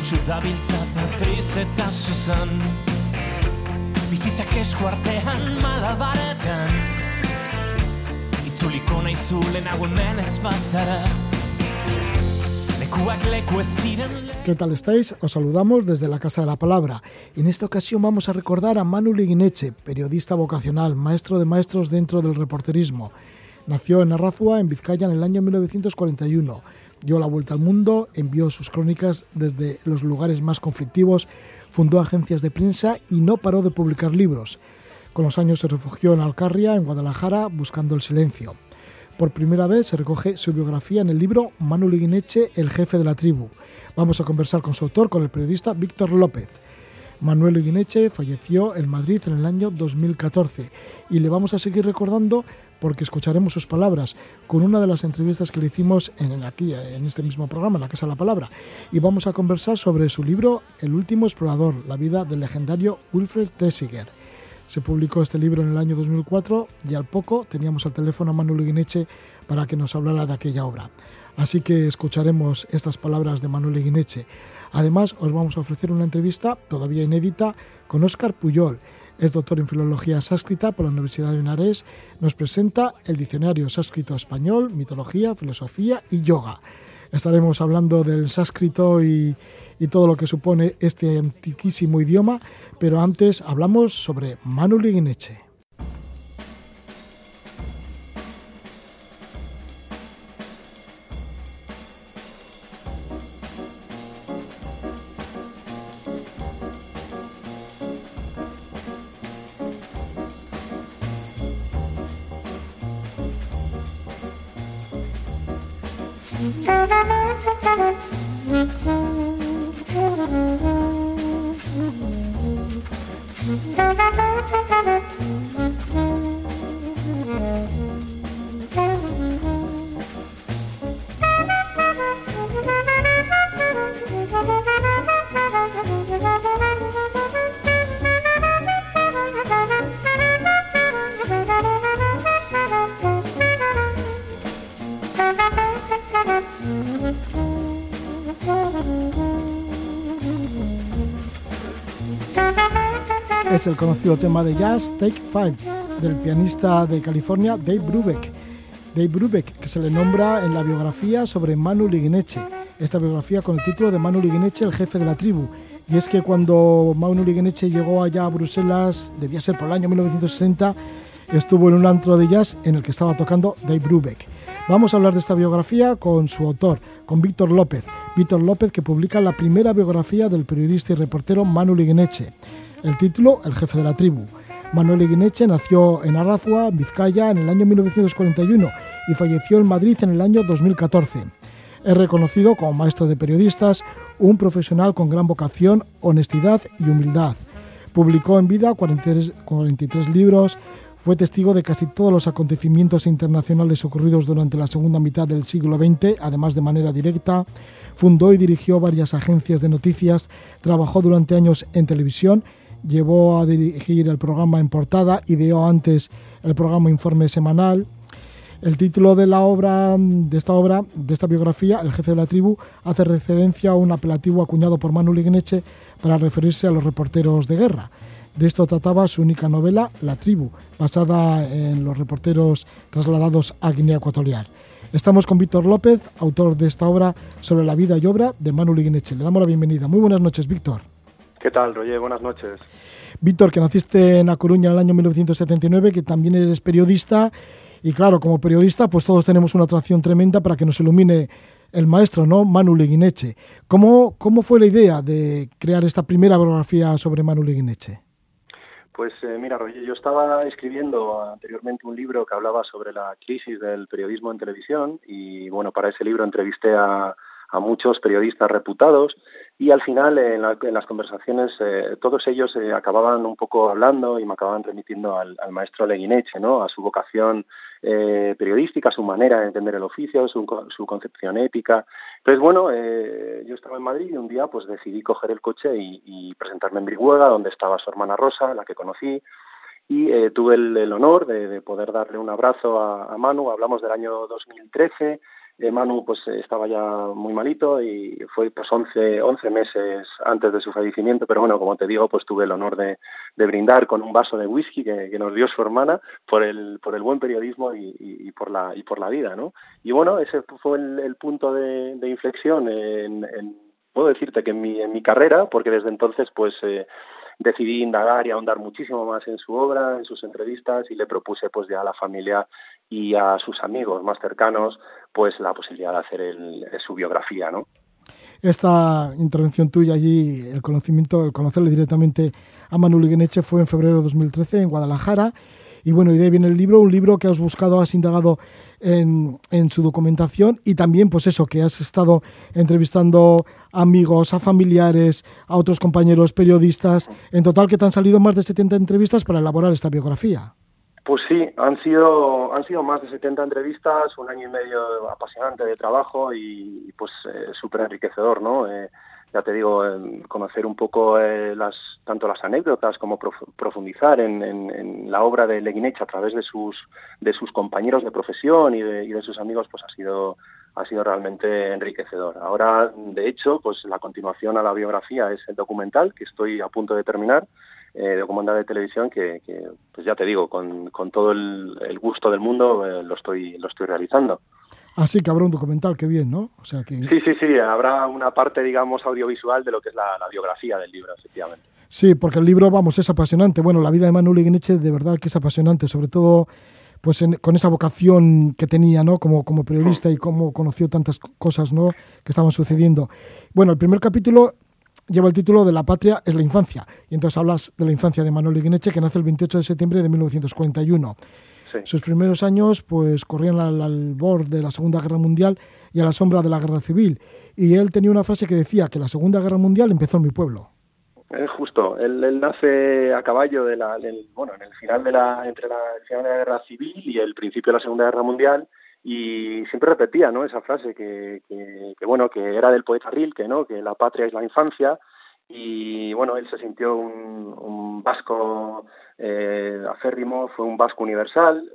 Patriz eta zuzan Bizitzak malabaretan Itzuliko nahi zulen ez bazara ¿Qué tal estáis? Os saludamos desde la Casa de la Palabra. En esta ocasión vamos a recordar a Manu Liguineche, periodista vocacional, maestro de maestros dentro del reporterismo. Nació en Arrazua, en Vizcaya, en el año 1941. Dio la vuelta al mundo, envió sus crónicas desde los lugares más conflictivos, fundó agencias de prensa y no paró de publicar libros. Con los años se refugió en Alcarria, en Guadalajara, buscando el silencio. Por primera vez se recoge su biografía en el libro Manu Liguineche, el jefe de la tribu. Vamos a conversar con su autor, con el periodista Víctor López. Manuel Liguineche falleció en Madrid en el año 2014 y le vamos a seguir recordando porque escucharemos sus palabras con una de las entrevistas que le hicimos en, aquí, en este mismo programa, en la Casa de la Palabra. Y vamos a conversar sobre su libro El último explorador, la vida del legendario Wilfred Tessiger. Se publicó este libro en el año 2004 y al poco teníamos al teléfono a Manuel Guineche para que nos hablara de aquella obra. Así que escucharemos estas palabras de Manuel Guineche. Además, os vamos a ofrecer una entrevista todavía inédita con Óscar Puyol. Es doctor en Filología Sánscrita por la Universidad de Benares. Nos presenta el diccionario sánscrito español, mitología, filosofía y yoga. Estaremos hablando del sánscrito y, y todo lo que supone este antiquísimo idioma, pero antes hablamos sobre Manu Liguineche. Es el conocido tema de jazz Take Five del pianista de California Dave Brubeck. Dave Brubeck, que se le nombra en la biografía sobre Manu Liguineche. Esta biografía con el título de Manu Liguineche, el jefe de la tribu. Y es que cuando Manu Liguineche llegó allá a Bruselas, debía ser por el año 1960, estuvo en un antro de jazz en el que estaba tocando Dave Brubeck. Vamos a hablar de esta biografía con su autor, con Víctor López. Víctor López que publica la primera biografía del periodista y reportero Manu Liguineche. El título, El jefe de la tribu. Manuel Iguineche nació en Arrazua, Vizcaya, en el año 1941 y falleció en Madrid en el año 2014. Es reconocido como maestro de periodistas, un profesional con gran vocación, honestidad y humildad. Publicó en vida 43, 43 libros, fue testigo de casi todos los acontecimientos internacionales ocurridos durante la segunda mitad del siglo XX, además de manera directa. Fundó y dirigió varias agencias de noticias, trabajó durante años en televisión llevó a dirigir el programa en portada, ideó antes el programa Informe Semanal. El título de la obra, de esta obra, de esta biografía, El jefe de la tribu, hace referencia a un apelativo acuñado por Manuel Igneche para referirse a los reporteros de guerra. De esto trataba su única novela, La tribu, basada en los reporteros trasladados a Guinea Ecuatorial. Estamos con Víctor López, autor de esta obra sobre la vida y obra de Manuel Igneche. Le damos la bienvenida. Muy buenas noches, Víctor. ¿Qué tal, Roger? Buenas noches. Víctor, que naciste en A Coruña en el año 1979, que también eres periodista. Y claro, como periodista, pues todos tenemos una atracción tremenda para que nos ilumine el maestro, ¿no? Manu Leguineche. ¿Cómo, ¿Cómo fue la idea de crear esta primera biografía sobre Manu Leguineche? Pues eh, mira, Roger, yo estaba escribiendo anteriormente un libro que hablaba sobre la crisis del periodismo en televisión y bueno, para ese libro entrevisté a, a muchos periodistas reputados y al final en, las conversaciones eh, todos ellos eh, acababan un poco hablando y me acababan remitiendo al, maestro Leguineche, ¿no? a su vocación eh, periodística, su manera de entender el oficio, su, concepción ética. Entonces, bueno, yo estaba en Madrid y un día pues decidí coger el coche y, presentarme en Brihuega, donde estaba su hermana Rosa, la que conocí, y tuve el, honor de, poder darle un abrazo a, a Manu. Hablamos del año 2013 eh, Manu pues estaba ya muy malito y fue pues 11, 11 meses antes de su fallecimiento, pero bueno, como te digo, pues tuve el honor de, de brindar con un vaso de whisky que, nos dio su hermana por el, por el buen periodismo y, y, por la, y por la vida, ¿no? Y bueno, ese fue el, punto de, de inflexión en, en, puedo decirte que en mi, en mi carrera, porque desde entonces pues... Eh, decidí indagar y ahondar muchísimo más en su obra, en sus entrevistas y le propuse pues ya a la familia y a sus amigos más cercanos pues la posibilidad de hacer el, su biografía, ¿no? Esta intervención tuya allí, el conocimiento, el conocerle directamente a Manuel Igueneche fue en febrero de 2013 en Guadalajara y bueno, y de ahí viene el libro, un libro que has buscado, has indagado en, en, su documentación y también, pues eso, que has estado entrevistando amigos, a familiares, a otros compañeros periodistas. En total, que te han salido más de 70 entrevistas para elaborar esta biografía. Pues sí, han sido, han sido más de 70 entrevistas, un año y medio apasionante de trabajo y, pues eh, súper enriquecedor, ¿no? Eh, ya te digo, conocer un poco eh, las, tanto las anécdotas como prof, profundizar en, la obra de Leguinech a través de sus, de sus compañeros de profesión y de, y de sus amigos, pues ha sido, ha sido realmente enriquecedor. Ahora, de hecho, pues la continuación a la biografía es el documental que estoy a punto de terminar, eh, documental de televisión que, que, pues ya te digo, con, todo el, el, gusto del mundo eh, lo, estoy, lo estoy realizando. Así ah, que habrá un documental, qué bien, ¿no? O sea que... Sí, sí, sí, habrá una parte, digamos, audiovisual de lo que es la, la biografía del libro, efectivamente. Sí, porque el libro, vamos, es apasionante. Bueno, la vida de Manuel Igueneche de verdad que es apasionante, sobre todo pues en, con esa vocación que tenía, ¿no? Como, como periodista y cómo conoció tantas cosas, ¿no? Que estaban sucediendo. Bueno, el primer capítulo lleva el título de La patria es la infancia. Y entonces hablas de la infancia de Manuel Igueneche, que nace el 28 de septiembre de 1941. Sí. Sus primeros años pues corrían al, al borde de la Segunda Guerra Mundial y a la sombra de la Guerra Civil. Y él tenía una frase que decía que la Segunda Guerra Mundial empezó en mi pueblo. Es justo, él, él, nace a caballo de la, del, bueno, en el final de la, entre la, el final de la Guerra Civil y el principio de la Segunda Guerra Mundial y siempre repetía, ¿no? Esa frase que, que, que bueno, que era del poeta Rilke, ¿no? Que la patria es la infancia y bueno, él se sintió un, un vasco eh, aférrimo, fue un vasco universal,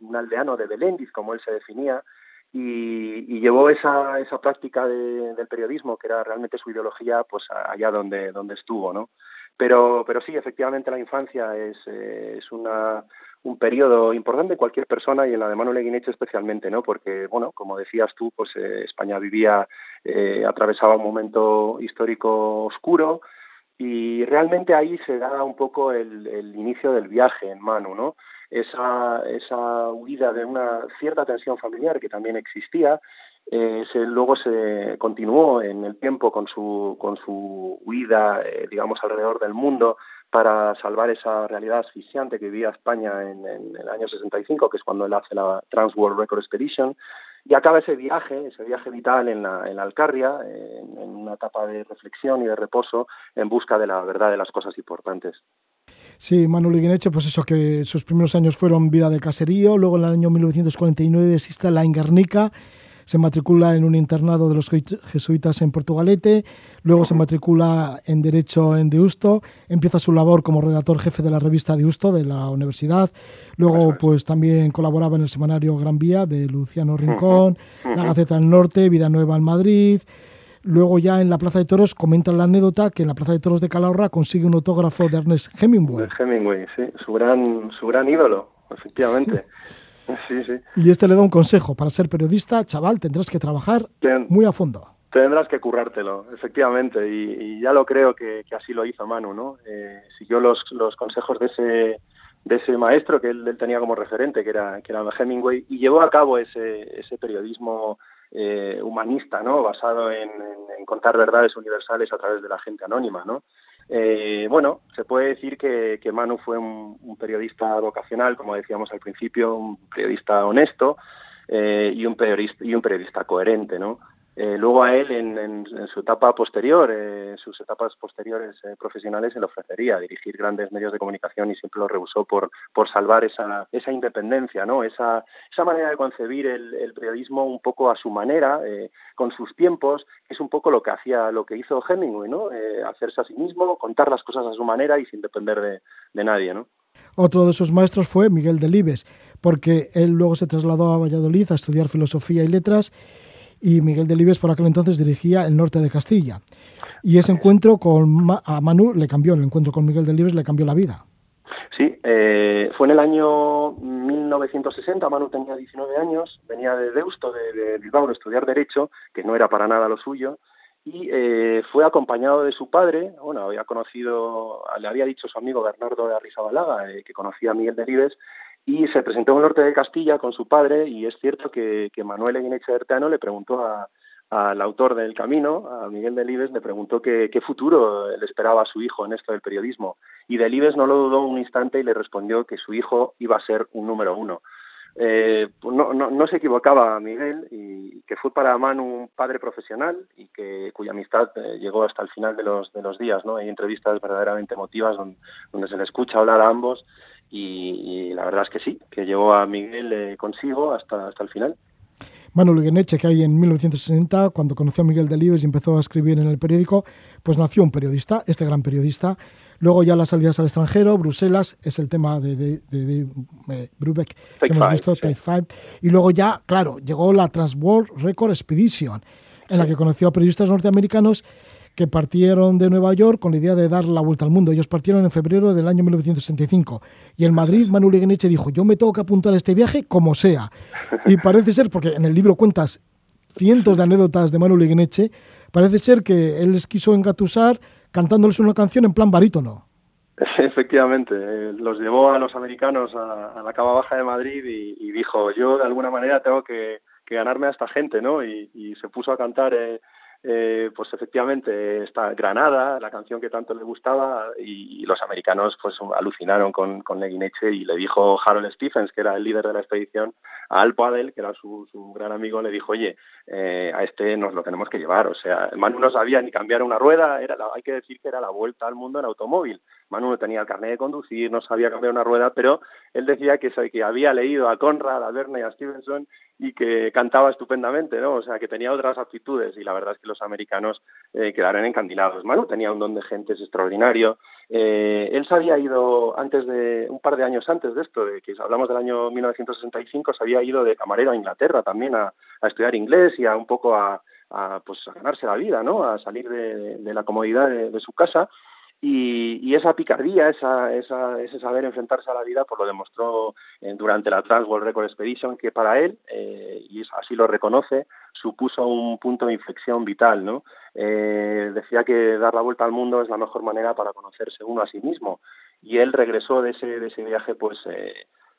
un, aldeano de Belendiz, como él se definía, y, llevó esa, esa práctica de, del periodismo, que era realmente su ideología, pues allá donde, donde estuvo, ¿no? Pero, pero sí, efectivamente la infancia es, eh, es una, un periodo importante en cualquier persona y en la de Manuel Eguineche especialmente, ¿no? Porque, bueno, como decías tú, pues eh, España vivía, eh, atravesaba un momento histórico oscuro y realmente ahí se da un poco el, el inicio del viaje en Manu, ¿no? esa, esa huida de una cierta tensión familiar que también existía, eh, se, luego se continuó en el tiempo con su, con su huida, eh, digamos, alrededor del mundo para salvar esa realidad asfixiante que vivía España en, en, el año 65, que es cuando él hace la Trans World Record Expedition, y acaba ese viaje, ese viaje vital en la, en la Alcarria, en, en una etapa de reflexión y de reposo en busca de la verdad de las cosas importantes. Sí, Manuel Iguineche, pues eso, que sus primeros años fueron vida de caserío, luego en el año 1949 existe la Inguernica, se matricula en un internado de los jesuitas en Portugalete, luego se matricula en Derecho en Deusto, empieza su labor como redactor jefe de la revista Deusto de la universidad, luego pues también colaboraba en el semanario Gran Vía de Luciano Rincón, la Gaceta del Norte, Vida Nueva en Madrid, Luego ya en la Plaza de Toros comentan la anécdota que en la Plaza de Toros de Calahorra consigue un autógrafo de Ernest Hemingway. Hemingway, sí, su gran, su gran ídolo, efectivamente. Sí, sí. Y este le da un consejo, para ser periodista, chaval, tendrás que trabajar Ten, muy a fondo. Tendrás que currártelo, efectivamente, y, y ya lo creo que, que, así lo hizo Manu, ¿no? Eh, siguió los, los consejos de ese, de ese maestro que él, él, tenía como referente, que era, que era Hemingway, y llevó a cabo ese, ese periodismo eh, humanista, ¿no? Basado en, en, en, contar verdades universales a través de la gente anónima, ¿no? Eh, bueno, se puede decir que, Manu fue un, un, periodista vocacional, como decíamos al principio, un periodista honesto eh, y, un periodista, y un periodista coherente, ¿no? Eh, luego a él, en, su etapa posterior, eh, sus etapas posteriores eh, profesionales, se le ofrecería dirigir grandes medios de comunicación y siempre lo rehusó por, por salvar esa, esa independencia, ¿no? esa, esa manera de concebir el, periodismo un poco a su manera, eh, con sus tiempos, es un poco lo que hacía, lo que hizo Hemingway, ¿no? Hacerse a sí mismo, contar las cosas a su manera y sin depender de, de nadie. ¿no? Otro de sus maestros fue Miguel Delibes, porque él luego se trasladó a Valladolid a estudiar filosofía y letras y Miguel Delibes por aquel entonces dirigía el norte de Castilla. Y ese encuentro con a Manu le cambió, el encuentro con Miguel Delibes le cambió la vida. Sí, eh, fue en el año 1960, Manu tenía 19 años, venía de Deusto, de, Bilbao, de estudiar Derecho, que no era para nada lo suyo, y eh, fue acompañado de su padre, bueno, había conocido, le había dicho su amigo Bernardo de Arrizabalaga, eh, que conocía a Miguel Delibes, y se presentó en el norte de Castilla con su padre, y es cierto que, que Manuel Eguineche Bertano le preguntó al autor del Camino, a Miguel Delibes, le preguntó qué, futuro le esperaba a su hijo en esto del periodismo. Y Delibes no lo dudó un instante y le respondió que su hijo iba a ser un número uno. Eh, pues no, no, no, se equivocaba Miguel y que fue para Manu un padre profesional y que cuya amistad eh, llegó hasta el final de los, de los días. ¿no? Hay entrevistas verdaderamente emotivas donde, se le escucha hablar a ambos y, la verdad es que sí, que llevó a Miguel eh, consigo hasta, hasta el final. Manuel Gueneche, que hay en 1960, cuando conoció a Miguel Delibes y empezó a escribir en el periódico, pues nació un periodista, este gran periodista. Luego ya las salidas al extranjero, Bruselas, es el tema de, de, de, eh, Brubeck que hemos visto, Type 5. Y luego ya, claro, llegó la Transworld Record Expedition, en la que conoció a periodistas norteamericanos que partieron de Nueva York con la idea de dar la vuelta al mundo. Ellos partieron en febrero del año 1965. Y en Madrid, Manuel Igueneche dijo, yo me tengo que apuntar a este viaje como sea. Y parece ser, porque en el libro cuentas cientos de anécdotas de Manuel Igueneche, parece ser que él les quiso engatusar cantándoles una canción en plan barítono. Efectivamente, eh, los llevó a los americanos a, la cava baja de Madrid y, dijo, yo de alguna manera tengo que, ganarme a esta gente, ¿no? Y, se puso a cantar... Eh, eh, pues efectivamente está Granada, la canción que tanto le gustaba, y, los americanos pues alucinaron con, con Leguineche y le dijo Harold Stephens, que era el líder de la expedición, a Al Padel, que era su, su gran amigo, le dijo, oye, eh, a este nos lo tenemos que llevar. O sea, Manu no sabía ni cambiar una rueda, era hay que decir que era la vuelta al mundo en automóvil. Manu no tenía el carnet de conducir, no sabía cambiar una rueda, pero él decía que, que había leído a Conrad, a Verne y a Stevenson y que cantaba estupendamente, ¿no? O sea, que tenía otras aptitudes y la verdad es que los americanos eh, quedaron encandilados. Manu tenía un don de gentes extraordinario. Eh, él se había ido antes de, un par de años antes de esto, de que hablamos del año 1965, se había ido de camarero a Inglaterra también a, estudiar inglés y a un poco a, pues a ganarse la vida, ¿no? A salir de, la comodidad de su casa y, esa picardía, esa, esa, ese saber enfrentarse a la vida, pues lo demostró eh, durante la Trans World Record Expedition, que para él, eh, y así lo reconoce, supuso un punto de inflexión vital. ¿no? Eh, decía que dar la vuelta al mundo es la mejor manera para conocerse uno a sí mismo. Y él regresó de ese, de ese viaje, pues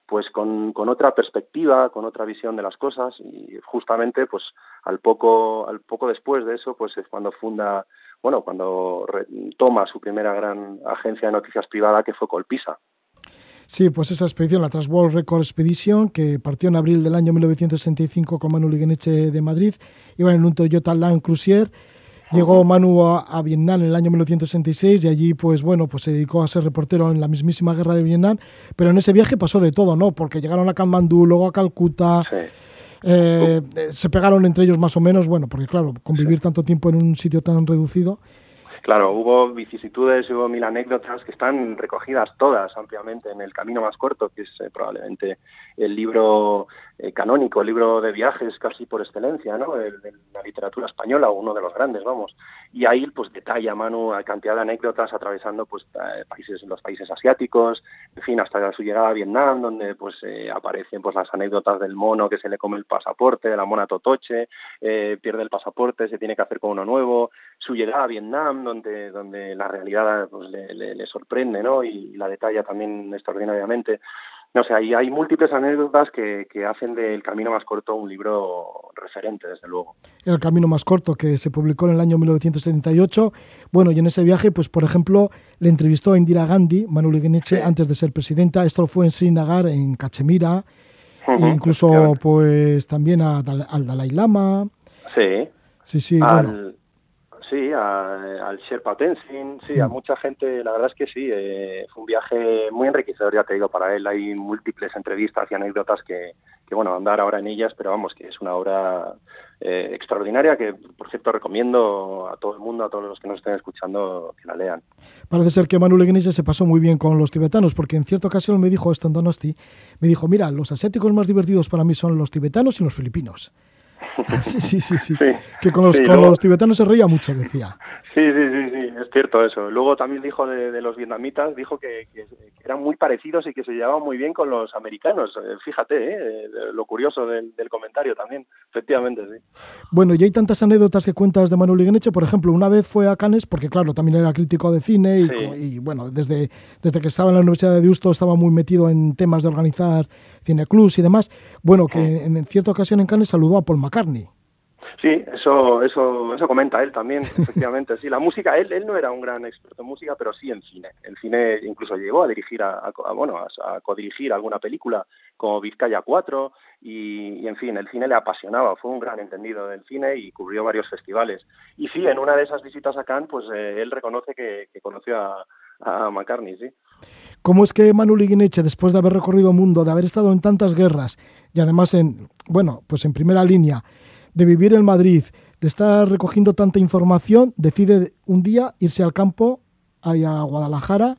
pues con, con, otra perspectiva, con otra visión de las cosas y justamente pues al poco al poco después de eso pues es cuando funda bueno, cuando toma su primera gran agencia de noticias privada que fue Colpisa. Sí, pues esa expedición, la Transworld Record Expedition, que partió en abril del año 1965 con Manu Ligueneche de Madrid, iba en un Toyota Land Cruiser. Llegó Manu a, Vietnam en el año 1966 y allí, pues bueno, pues se dedicó a ser reportero en la mismísima guerra de Vietnam. Pero en ese viaje pasó de todo, ¿no? Porque llegaron a Kamandú, luego a Calcuta. Sí eh, se pegaron entre ellos más o menos, bueno, porque claro, convivir tanto tiempo en un sitio tan reducido. Claro, hubo vicisitudes, hubo mil anécdotas que están recogidas todas ampliamente en El Camino Más Corto, que es eh, probablemente el libro eh, canónico, el libro de viajes casi por excelencia, ¿no? de la literatura española, uno de los grandes, vamos. Y ahí pues detalla Manu a cantidad de anécdotas atravesando pues eh, países, los países asiáticos, en fin, hasta su llegada a Vietnam, donde pues eh, aparecen pues las anécdotas del mono que se le come el pasaporte, de la mona totoche, pierde el pasaporte, se tiene que hacer con uno nuevo, su llegada a Vietnam, donde, donde la realidad pues, le, le sorprende, ¿no? Y la detalla también extraordinariamente. No sé, hay, hay múltiples anécdotas que, que hacen del Camino Más Corto un libro referente, desde luego. El Camino Más Corto, que se publicó en el año 1978. Bueno, y en ese viaje, pues por ejemplo, le entrevistó a Indira Gandhi, Manuel Igueneche, antes de ser presidenta. Esto fue en Srinagar, en Cachemira. e incluso, pues también a, al Dalai Lama. Sí. Sí, sí, bueno sí, al Sherpa Tenzin, sí, a mm. mucha gente, la verdad es que sí, eh, fue un viaje muy enriquecedor, ya te digo, para él hay múltiples entrevistas y anécdotas que, que bueno, andar ahora en ellas, pero vamos, que es una obra eh, extraordinaria que, por cierto, recomiendo a todo el mundo, a todos los que nos estén escuchando, que la lean. Parece ser que Manuel Iglesias se pasó muy bien con los tibetanos, porque en cierta ocasión me dijo, estando Donosti, me dijo, mira, los asiáticos más divertidos para mí son los tibetanos y los filipinos. sí, sí, sí, sí, Que con los, con los tibetanos se reía mucho, decía. Sí, sí, sí, sí, es cierto eso. Luego también dijo de, los vietnamitas, dijo que, eran muy parecidos y que se llevaban muy bien con los americanos. Eh, fíjate, ¿eh? lo curioso del, comentario también, efectivamente, sí. Bueno, y hay tantas anécdotas que cuentas de Manuel Igueneche. Por ejemplo, una vez fue a Cannes, porque claro, también era crítico de cine y, bueno, desde, desde que estaba en la Universidad de Deusto estaba muy metido en temas de organizar cineclubs y demás. Bueno, que en, en cierta ocasión en Cannes saludó a Paul McCartney. Sí, eso, eso, eso comenta él también, efectivamente. Sí, la música, él, él no era un gran experto en música, pero sí en cine. En cine incluso llegó a dirigir, a, bueno, a, codirigir alguna película como Vizcaya 4 y, en fin, el cine le apasionaba. Fue un gran entendido del cine y cubrió varios festivales. Y sí, en una de esas visitas a Cannes, pues eh, él reconoce que, conoció a, a McCartney, sí. ¿Cómo es que Manu Liguineche, después de haber recorrido el mundo, de haber estado en tantas guerras y además en, bueno, pues en primera línea, de vivir en Madrid, de estar recogiendo tanta información, decide un día irse al campo, a Guadalajara,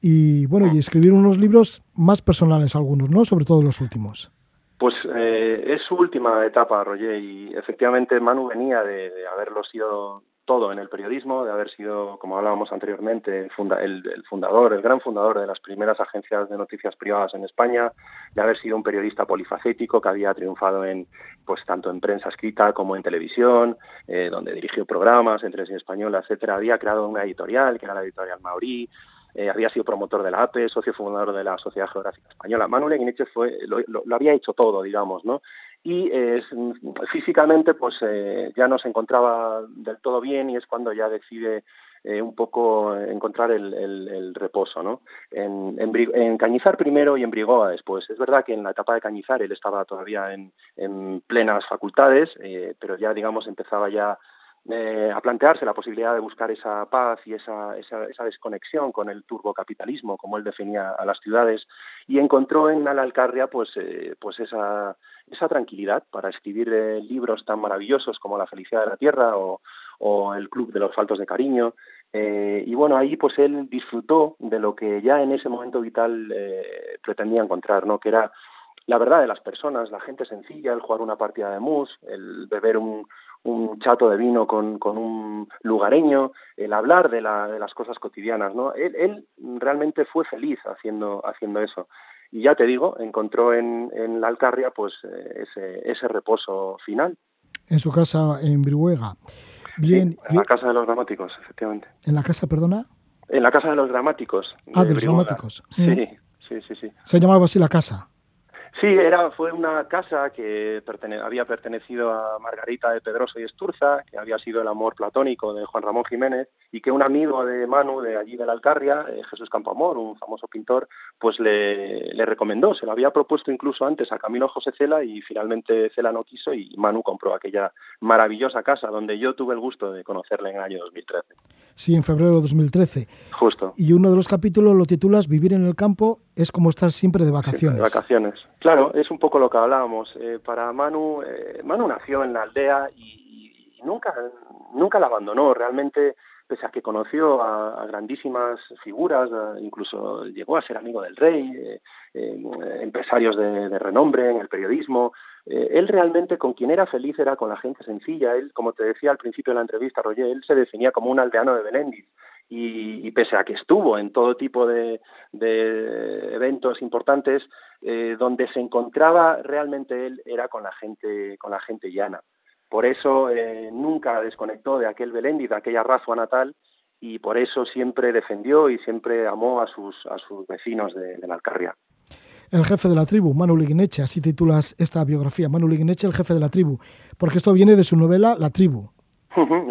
y bueno, y escribir unos libros más personales algunos, ¿no? Sobre todo los últimos. Pues eh, es su última etapa, Roger, y efectivamente Manu venía de, de haberlo sido todo en el periodismo, de haber sido, como hablábamos anteriormente, el, fundador, el gran fundador de las primeras agencias de noticias privadas en España, de haber sido un periodista polifacético que había triunfado en, pues tanto en prensa escrita como en televisión, eh, donde dirigió programas en televisión española, etcétera. Había creado una editorial, que era la editorial Maurí, eh, había sido promotor de la APE, socio fundador de la Sociedad Geográfica Española. Manuel Eguineche fue, lo, había hecho todo, digamos, ¿no? Y físicamente pues eh, ya no se encontraba del todo bien y es cuando ya decide eh, un poco encontrar el, reposo ¿no? En, en, Cañizar primero y en Brigoa después. Es verdad que en la etapa de Cañizar él estaba todavía en, en plenas facultades, eh, pero ya digamos empezaba ya eh, a plantearse la posibilidad de buscar esa paz y esa, esa, desconexión con el turbocapitalismo, como él definía a las ciudades, y encontró en Alalcarria pues, eh, pues esa, esa tranquilidad para escribir eh, libros tan maravillosos como La felicidad de la tierra o, o El club de los faltos de cariño. y bueno, ahí pues él disfrutó de lo que ya en ese momento vital pretendía encontrar, ¿no? que era la verdad de las personas, la gente sencilla, el jugar una partida de mus, el beber un, un chato de vino con, con un lugareño, el hablar de, la, de las cosas cotidianas, ¿no? Él, él, realmente fue feliz haciendo, haciendo eso. Y ya te digo, encontró en, en la Alcarria pues eh, ese, ese reposo final. En su casa en Brihuega. Bien. en la casa de los dramáticos, efectivamente. ¿En la casa, perdona? En la casa de los dramáticos. ah, de los dramáticos. Sí, mm. sí, sí, sí. Se llamaba así la casa. Sí, era, fue una casa que había pertenecido a Margarita de Pedroso y Esturza, que había sido el amor platónico de Juan Ramón Jiménez, y que un amigo de Manu, de allí de la Alcarria, eh, Jesús Campoamor, un famoso pintor, pues le, le, recomendó. Se lo había propuesto incluso antes a Camilo José Cela y finalmente Cela no quiso y Manu compró aquella maravillosa casa donde yo tuve el gusto de conocerle en el año 2013. Sí, en febrero de 2013. Justo. Y uno de los capítulos lo titulas Vivir en el campo es como estar siempre de vacaciones. de vacaciones. Claro, es un poco lo que hablábamos. Eh, para Manu, eh, Manu nació en la aldea y, nunca, nunca la abandonó. Realmente, pese a que conoció a, grandísimas figuras, incluso llegó a ser amigo del rey, eh, empresarios de, renombre en el periodismo, él realmente con quien era feliz era con la gente sencilla. Él, como te decía al principio de la entrevista, Roger, él se definía como un aldeano de Beléndiz y, pese a que estuvo en todo tipo de, eventos importantes, eh, donde se encontraba realmente él era con la gente, con la gente llana. Por eso eh, nunca desconectó de aquel Belendi, de aquella raza natal, y por eso siempre defendió y siempre amó a sus, a sus vecinos de, la Alcarria. El jefe de la tribu, Manu Liguineche, así titulas esta biografía, Manu Liguineche, el jefe de la tribu, porque esto viene de su novela La tribu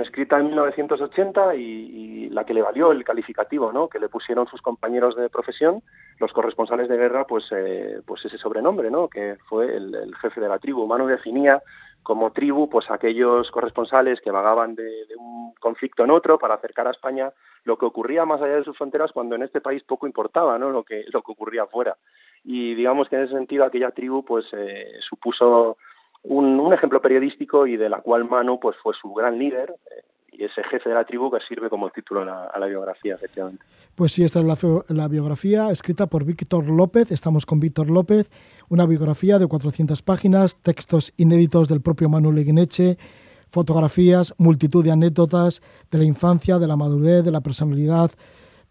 escrita en 1980 y, la que le valió el calificativo ¿no? que le pusieron sus compañeros de profesión, los corresponsales de guerra, pues, eh, pues ese sobrenombre, ¿no? que fue el, jefe de la tribu. Manu definía como tribu pues aquellos corresponsales que vagaban de, un conflicto en otro para acercar a España lo que ocurría más allá de sus fronteras cuando en este país poco importaba ¿no? lo, que, lo que ocurría afuera. Y digamos que en ese sentido aquella tribu pues eh, supuso un, ejemplo periodístico y de la cual Manu pues fue su gran líder eh, ese jefe de la tribu que sirve como título a la, biografía, efectivamente. Pues sí, esta es la, biografía escrita por Víctor López, estamos con Víctor López, una biografía de 400 páginas, textos inéditos del propio Manuel Iguineche, fotografías, multitud de anécdotas de la infancia, de la madurez, de la personalidad,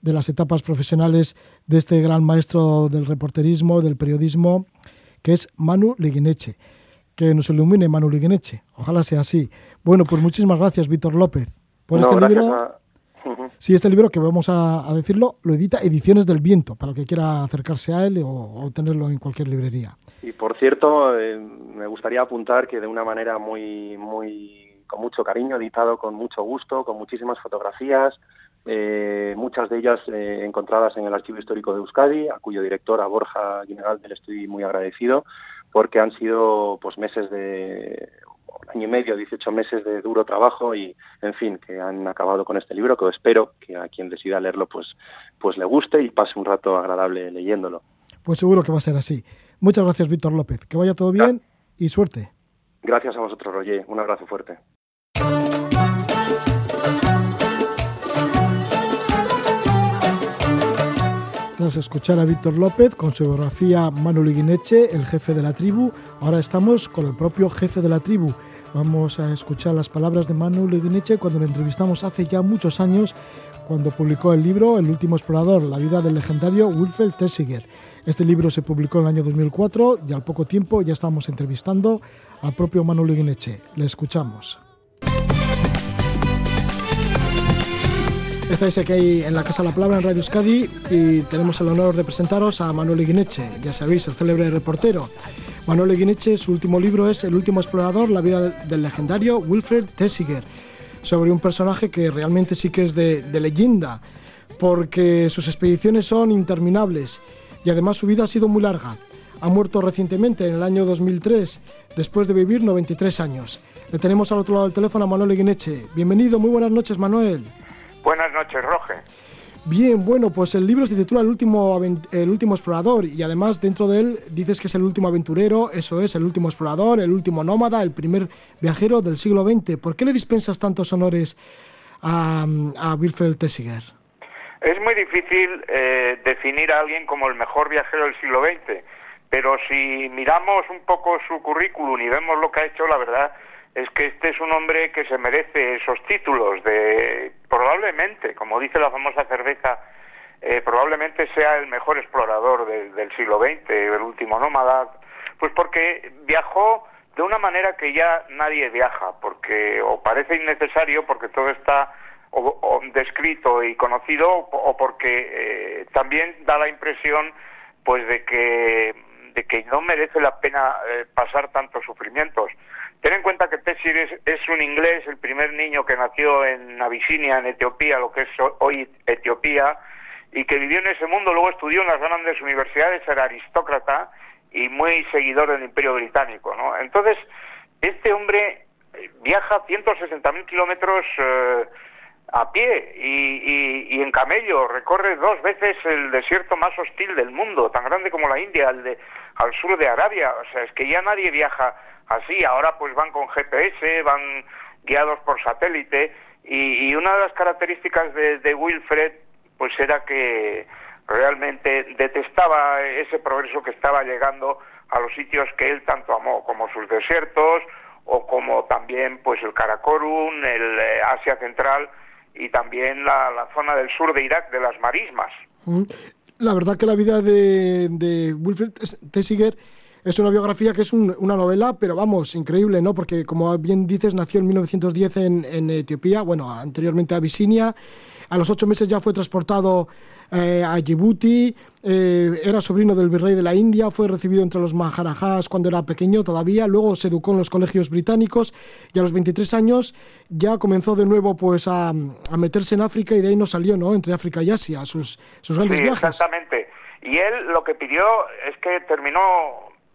de las etapas profesionales de este gran maestro del reporterismo, del periodismo, que es Manu Leguineche. Que nos ilumine Manu Leguineche. Ojalá sea así. Bueno, pues muchísimas gracias, Víctor López, por este libro. Sí, este libro que vamos a, decirlo, lo edita Ediciones del Viento, para el que quiera acercarse a él o, tenerlo en cualquier librería. Y por cierto, eh, me gustaría apuntar que de una manera muy, muy, con mucho cariño, editado con mucho gusto, con muchísimas fotografías, eh, muchas de ellas eh, encontradas en el Archivo Histórico de Euskadi, a cuyo director, a Borja Guinegal, le estoy muy agradecido, porque han sido pues meses de año y medio, 18 meses de duro trabajo y, en fin, que han acabado con este libro, que espero que a quien decida leerlo pues, pues le guste y pase un rato agradable leyéndolo. Pues seguro que va a ser así. Muchas gracias, Víctor López. Que vaya todo bien y suerte. Gracias a vosotros, Roger. Un abrazo fuerte. Tras escuchar a Víctor López con su biografía Manuel Iguineche, el jefe de la tribu, ahora estamos con el propio jefe de la tribu. Vamos a escuchar las palabras de Manuel Iguineche cuando lo entrevistamos hace ya muchos años, cuando publicó el libro El último explorador, la vida del legendario Wilfred Tessiger. Este libro se publicó en el año 2004 y al poco tiempo ya estamos entrevistando al propio Manuel Iguineche. Le escuchamos. Estáis aquí en la Casa de la Palabra en Radio Euskadi y tenemos el honor de presentaros a Manuel Iguineche, ya sabéis, el célebre reportero. Manuel Iguineche, su último libro es El último explorador, la vida del legendario Wilfred Tessiger, sobre un personaje que realmente sí que es de, de leyenda, porque sus expediciones son interminables y además su vida ha sido muy larga. Ha muerto recientemente, en el año 2003, después de vivir 93 años. Le tenemos al otro lado del teléfono a Manuel Iguineche. Bienvenido, muy buenas noches, Manuel. Buenas noches, Roge. Bien, bueno, pues el libro se titula el último, el último explorador y además dentro de él dices que es el último aventurero, eso es, el último explorador, el último nómada, el primer viajero del siglo XX. ¿Por qué le dispensas tantos honores a, Wilfred Tessiger? Es muy difícil eh, definir a alguien como el mejor viajero del siglo XX, pero si miramos un poco su currículum y vemos lo que ha hecho, la verdad es que este es un hombre que se merece esos títulos de probablemente, como dice la famosa cerveza, eh, probablemente sea el mejor explorador del siglo XX, el último nómada, pues porque viajó de una manera que ya nadie viaja, porque o parece innecesario, porque todo está descrito y conocido, o porque eh, también da la impresión, pues de que de que no merece la pena eh, pasar tantos sufrimientos. Ten en cuenta que Tessier es, un inglés, el primer niño que nació en Abisinia, en Etiopía, lo que es hoy Etiopía, y que vivió en ese mundo, luego estudió en las grandes universidades, era aristócrata y muy seguidor del Imperio Británico, ¿no? Entonces, este hombre eh, viaja 160.000 kilómetros eh, a pie y, en camello, recorre dos veces el desierto más hostil del mundo, tan grande como la India, al, al sur de Arabia, o sea, es que ya nadie viaja así. Ahora pues van con GPS, van guiados por satélite y, una de las características de, Wilfred pues era que realmente detestaba ese progreso que estaba llegando a los sitios que él tanto amó, como sus desiertos o como también pues el Karakorum, el eh, Asia Central y también la, zona del sur de Irak de las marismas. La verdad que la vida de, de Wilfred Tessiger es una biografía que es una novela, pero vamos, increíble, ¿no? Porque como bien dices, nació en 1910 en, Etiopía, bueno, anteriormente a Abisinia. A los ocho meses ya fue transportado eh, a Djibouti, eh, era sobrino del virrey de la India, fue recibido entre los maharajas cuando era pequeño todavía, luego se educó en los colegios británicos y a los 23 años ya comenzó de nuevo pues a, meterse en África y de ahí no salió, ¿no? Entre África y Asia, sus, sus grandes sí, viajes. Exactamente. Y él lo que pidió es que terminó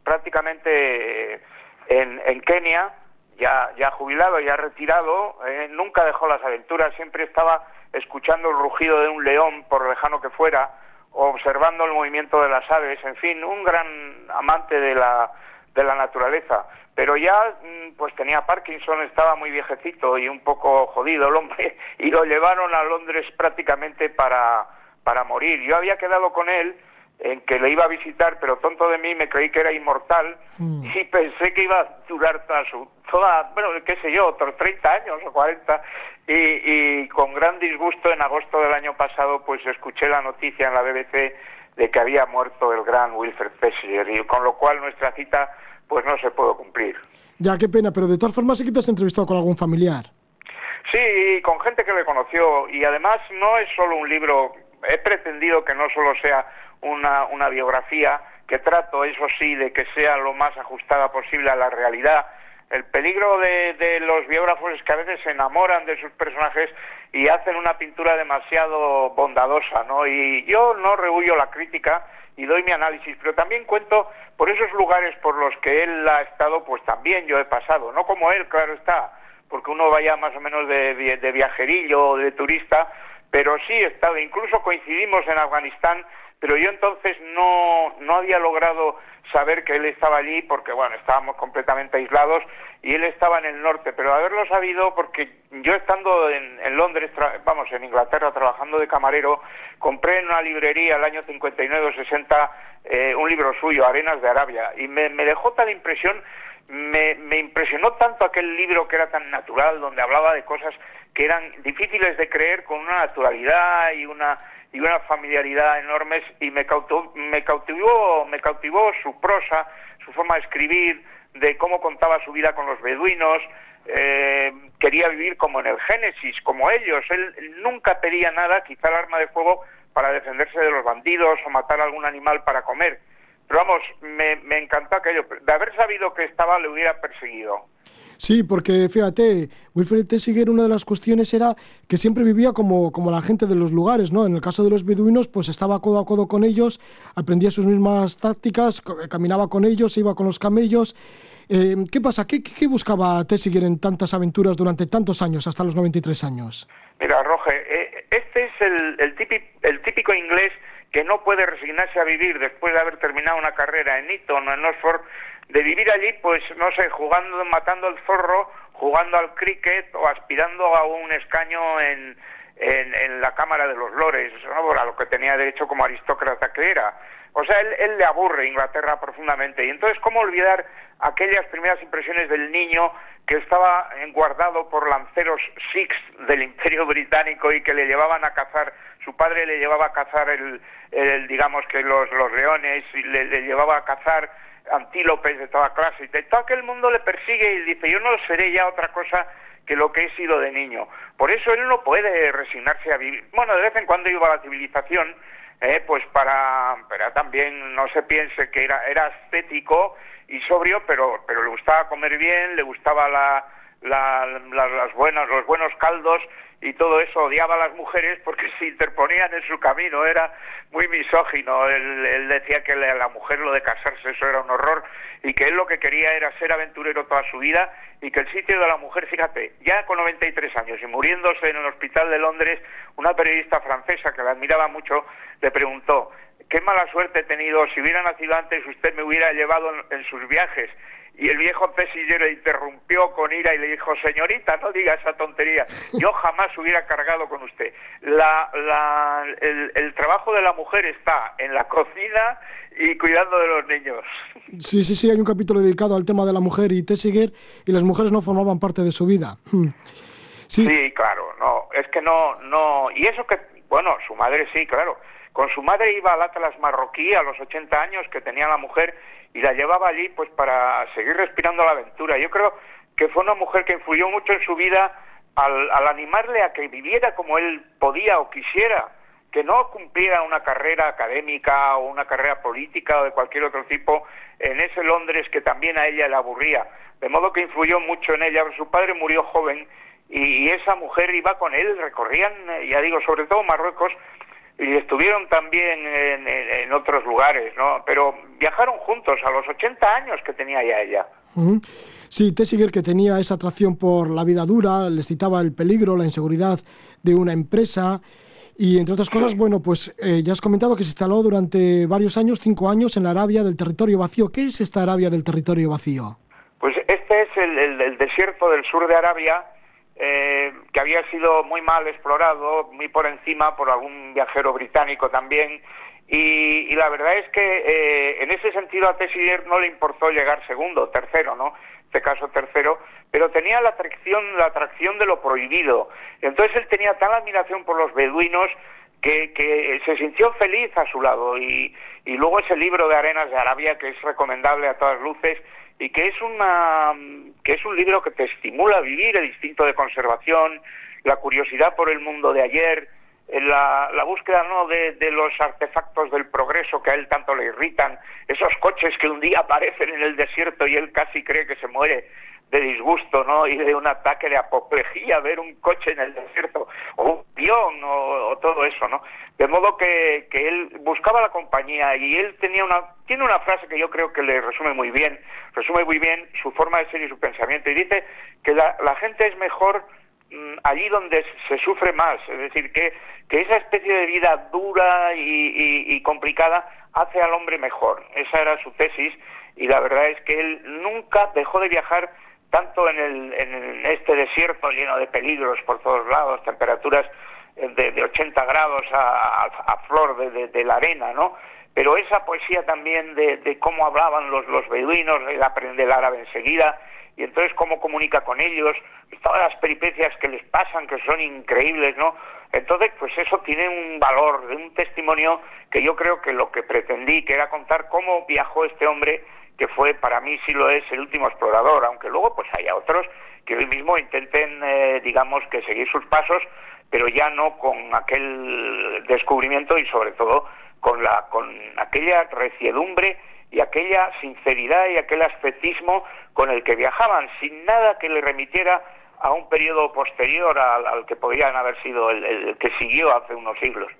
prácticamente eh, en, Kenia, ya, ya jubilado, ya retirado, eh, nunca dejó las aventuras, siempre estaba escuchando el rugido de un león, por lejano que fuera, observando el movimiento de las aves, en fin, un gran amante de la, de la naturaleza. Pero ya mm, pues tenía Parkinson, estaba muy viejecito y un poco jodido el hombre, y lo llevaron a Londres prácticamente para, para morir. Yo había quedado con él en que le iba a visitar, pero tonto de mí me creí que era inmortal mm. y pensé que iba a durar toda su, toda, bueno, qué sé yo, otros 30 años o 40 y, y con gran disgusto en agosto del año pasado pues escuché la noticia en la BBC de que había muerto el gran Wilfred Pessiger y con lo cual nuestra cita pues no se pudo cumplir. Ya, qué pena, pero de todas formas sí que te has entrevistado con algún familiar. Sí, con gente que le conoció y además no es solo un libro, he pretendido que no solo sea una, una biografía que trato, eso sí, de que sea lo más ajustada posible a la realidad. El peligro de, de los biógrafos es que a veces se enamoran de sus personajes y hacen una pintura demasiado bondadosa, ¿no? Y yo no rehuyo la crítica y doy mi análisis, pero también cuento por esos lugares por los que él ha estado, pues también yo he pasado, no como él, claro está, porque uno vaya más o menos de, de viajerillo o de turista, pero sí he estado, incluso coincidimos en Afganistán pero yo entonces no, no había logrado saber que él estaba allí porque, bueno, estábamos completamente aislados y él estaba en el norte, pero haberlo sabido porque yo estando en, en Londres, vamos, en Inglaterra trabajando de camarero, compré en una librería el año 59 o 60 eh, un libro suyo, Arenas de Arabia, y me, me dejó tal impresión, me, me impresionó tanto aquel libro que era tan natural, donde hablaba de cosas que eran difíciles de creer con una naturalidad y una y una familiaridad enormes y me cautivó, me cautivó, me cautivó su prosa, su forma de escribir, de cómo contaba su vida con los beduinos, eh, quería vivir como en el Génesis, como ellos. Él nunca pedía nada, quizá el arma de fuego para defenderse de los bandidos o matar algún animal para comer. Pero vamos, me, me encantó aquello. De haber sabido que estaba, le hubiera perseguido. Sí, porque fíjate, Wilfred Tessiger, una de las cuestiones era que siempre vivía como, como la gente de los lugares, ¿no? En el caso de los beduinos, pues estaba codo a codo con ellos, aprendía sus mismas tácticas, caminaba con ellos, iba con los camellos. Eh, ¿Qué pasa? ¿Qué, ¿Qué, buscaba Tessiger en tantas aventuras durante tantos años, hasta los 93 años? Mira, Roge, eh, este es el, el, típico, el típico inglés que no puede resignarse a vivir después de haber terminado una carrera en Eton o en Oxford de vivir allí, pues no sé, jugando, matando el zorro, jugando al cricket o aspirando a un escaño en, en, la Cámara de los Lores, ¿no? a lo que tenía derecho como aristócrata que era. O sea, él, él, le aburre Inglaterra profundamente. Y entonces, ¿cómo olvidar aquellas primeras impresiones del niño que estaba guardado por lanceros Sikhs del Imperio Británico y que le llevaban a cazar, su padre le llevaba a cazar el, el digamos que los, los leones, y le, le llevaba a cazar antílopes de toda clase, y todo aquel mundo le persigue y dice, yo no seré ya otra cosa que lo que he sido de niño. Por eso él no puede resignarse a vivir. Bueno, de vez en cuando iba a la civilización, eh, pues para, para también no se piense que era, era estético y sobrio, pero, pero le gustaba comer bien, le gustaba la, la, las buenas, los buenos caldos y todo eso. Odiaba a las mujeres porque se interponían en su camino, era muy misógino, él, decía que la mujer lo de casarse eso era un horror y que él lo que quería era ser aventurero toda su vida y que el sitio de la mujer, fíjate, ya con 93 años y muriéndose en el hospital de Londres, una periodista francesa que la admiraba mucho le preguntó, qué mala suerte he tenido, si hubiera nacido antes usted me hubiera llevado en sus viajes y el viejo pesillero interrumpió con ira y le dijo, señorita, no diga esa tontería, yo jamás hubiera cargado con usted. La, la, el, trabajo de la mujer está en la cocina y cuidando de los niños. Sí, sí, sí, hay un capítulo dedicado al tema de la mujer y Tessiger y las mujeres no formaban parte de su vida. Hmm. Sí. sí, claro, no, es que no, no, y eso que, bueno, su madre sí, claro, con su madre iba al Atlas marroquí a los 80 años que tenía la mujer y la llevaba allí pues para seguir respirando la aventura. Yo creo que fue una mujer que influyó mucho en su vida al, al animarle a que viviera como él podía o quisiera, que no cumpliera una carrera académica o una carrera política o de cualquier otro tipo en ese Londres que también a ella le aburría. De modo que influyó mucho en ella. Su padre murió joven y, esa mujer iba con él, recorrían, ya digo, sobre todo Marruecos, y estuvieron también en, otros lugares, ¿no? Pero viajaron juntos a los 80 años que tenía ya ella. Sí, Tessiger, que tenía esa atracción por la vida dura, les citaba el peligro, la inseguridad de una empresa Y entre otras cosas, bueno, pues eh, ya has comentado que se instaló durante varios años, cinco años, en la Arabia del territorio vacío. ¿Qué es esta Arabia del territorio vacío? Pues este es el, desierto del sur de Arabia, eh, que había sido muy mal explorado, muy por encima por algún viajero británico también, y, la verdad es que eh, en ese sentido a Tessier no le importó llegar segundo, tercero, ¿no? Este caso tercero, pero tenía la atracción, la atracción de lo prohibido. Entonces él tenía tal admiración por los beduinos que, que se sintió feliz a su lado. Y, y luego ese libro de Arenas de Arabia, que es recomendable a todas luces, y que es una que es un libro que te estimula a vivir el instinto de conservación, la curiosidad por el mundo de ayer, la, la búsqueda no de, de, los artefactos del progreso que a él tanto le irritan, esos coches que un día aparecen en el desierto y él casi cree que se muere de disgusto, ¿no? Y de un ataque de apoplejía ver un coche en el desierto, o un avión, o, todo eso, ¿no? De modo que, que él buscaba la compañía y él tenía una, tiene una frase que yo creo que le resume muy bien, resume muy bien su forma de ser y su pensamiento, y dice que la, gente es mejor Mm, allí donde se sufre más, es decir, que, que esa especie de vida dura y, complicada hace al hombre mejor. Esa era su tesis y la verdad es que él nunca dejó de viajar tanto en, el, en este desierto lleno de peligros por todos lados, temperaturas de, de 80 grados a, flor de, de, la arena, ¿no? Pero esa poesía también de, cómo hablaban los, los beduinos, él aprende el árabe enseguida, y entonces cómo comunica con ellos, todas las peripecias que les pasan, que son increíbles, ¿no? Entonces, pues eso tiene un valor, un testimonio que yo creo que lo que pretendí, que era contar cómo viajó este hombre, que fue, para mí sí lo es, el último explorador, aunque luego pues haya otros que hoy mismo intenten, eh, digamos, que seguir sus pasos, pero ya no con aquel descubrimiento y sobre todo con la con aquella reciedumbre y aquella sinceridad y aquel ascetismo con el que viajaban, sin nada que le remitiera a un periodo posterior al, que podrían haber sido el, que siguió hace unos siglos.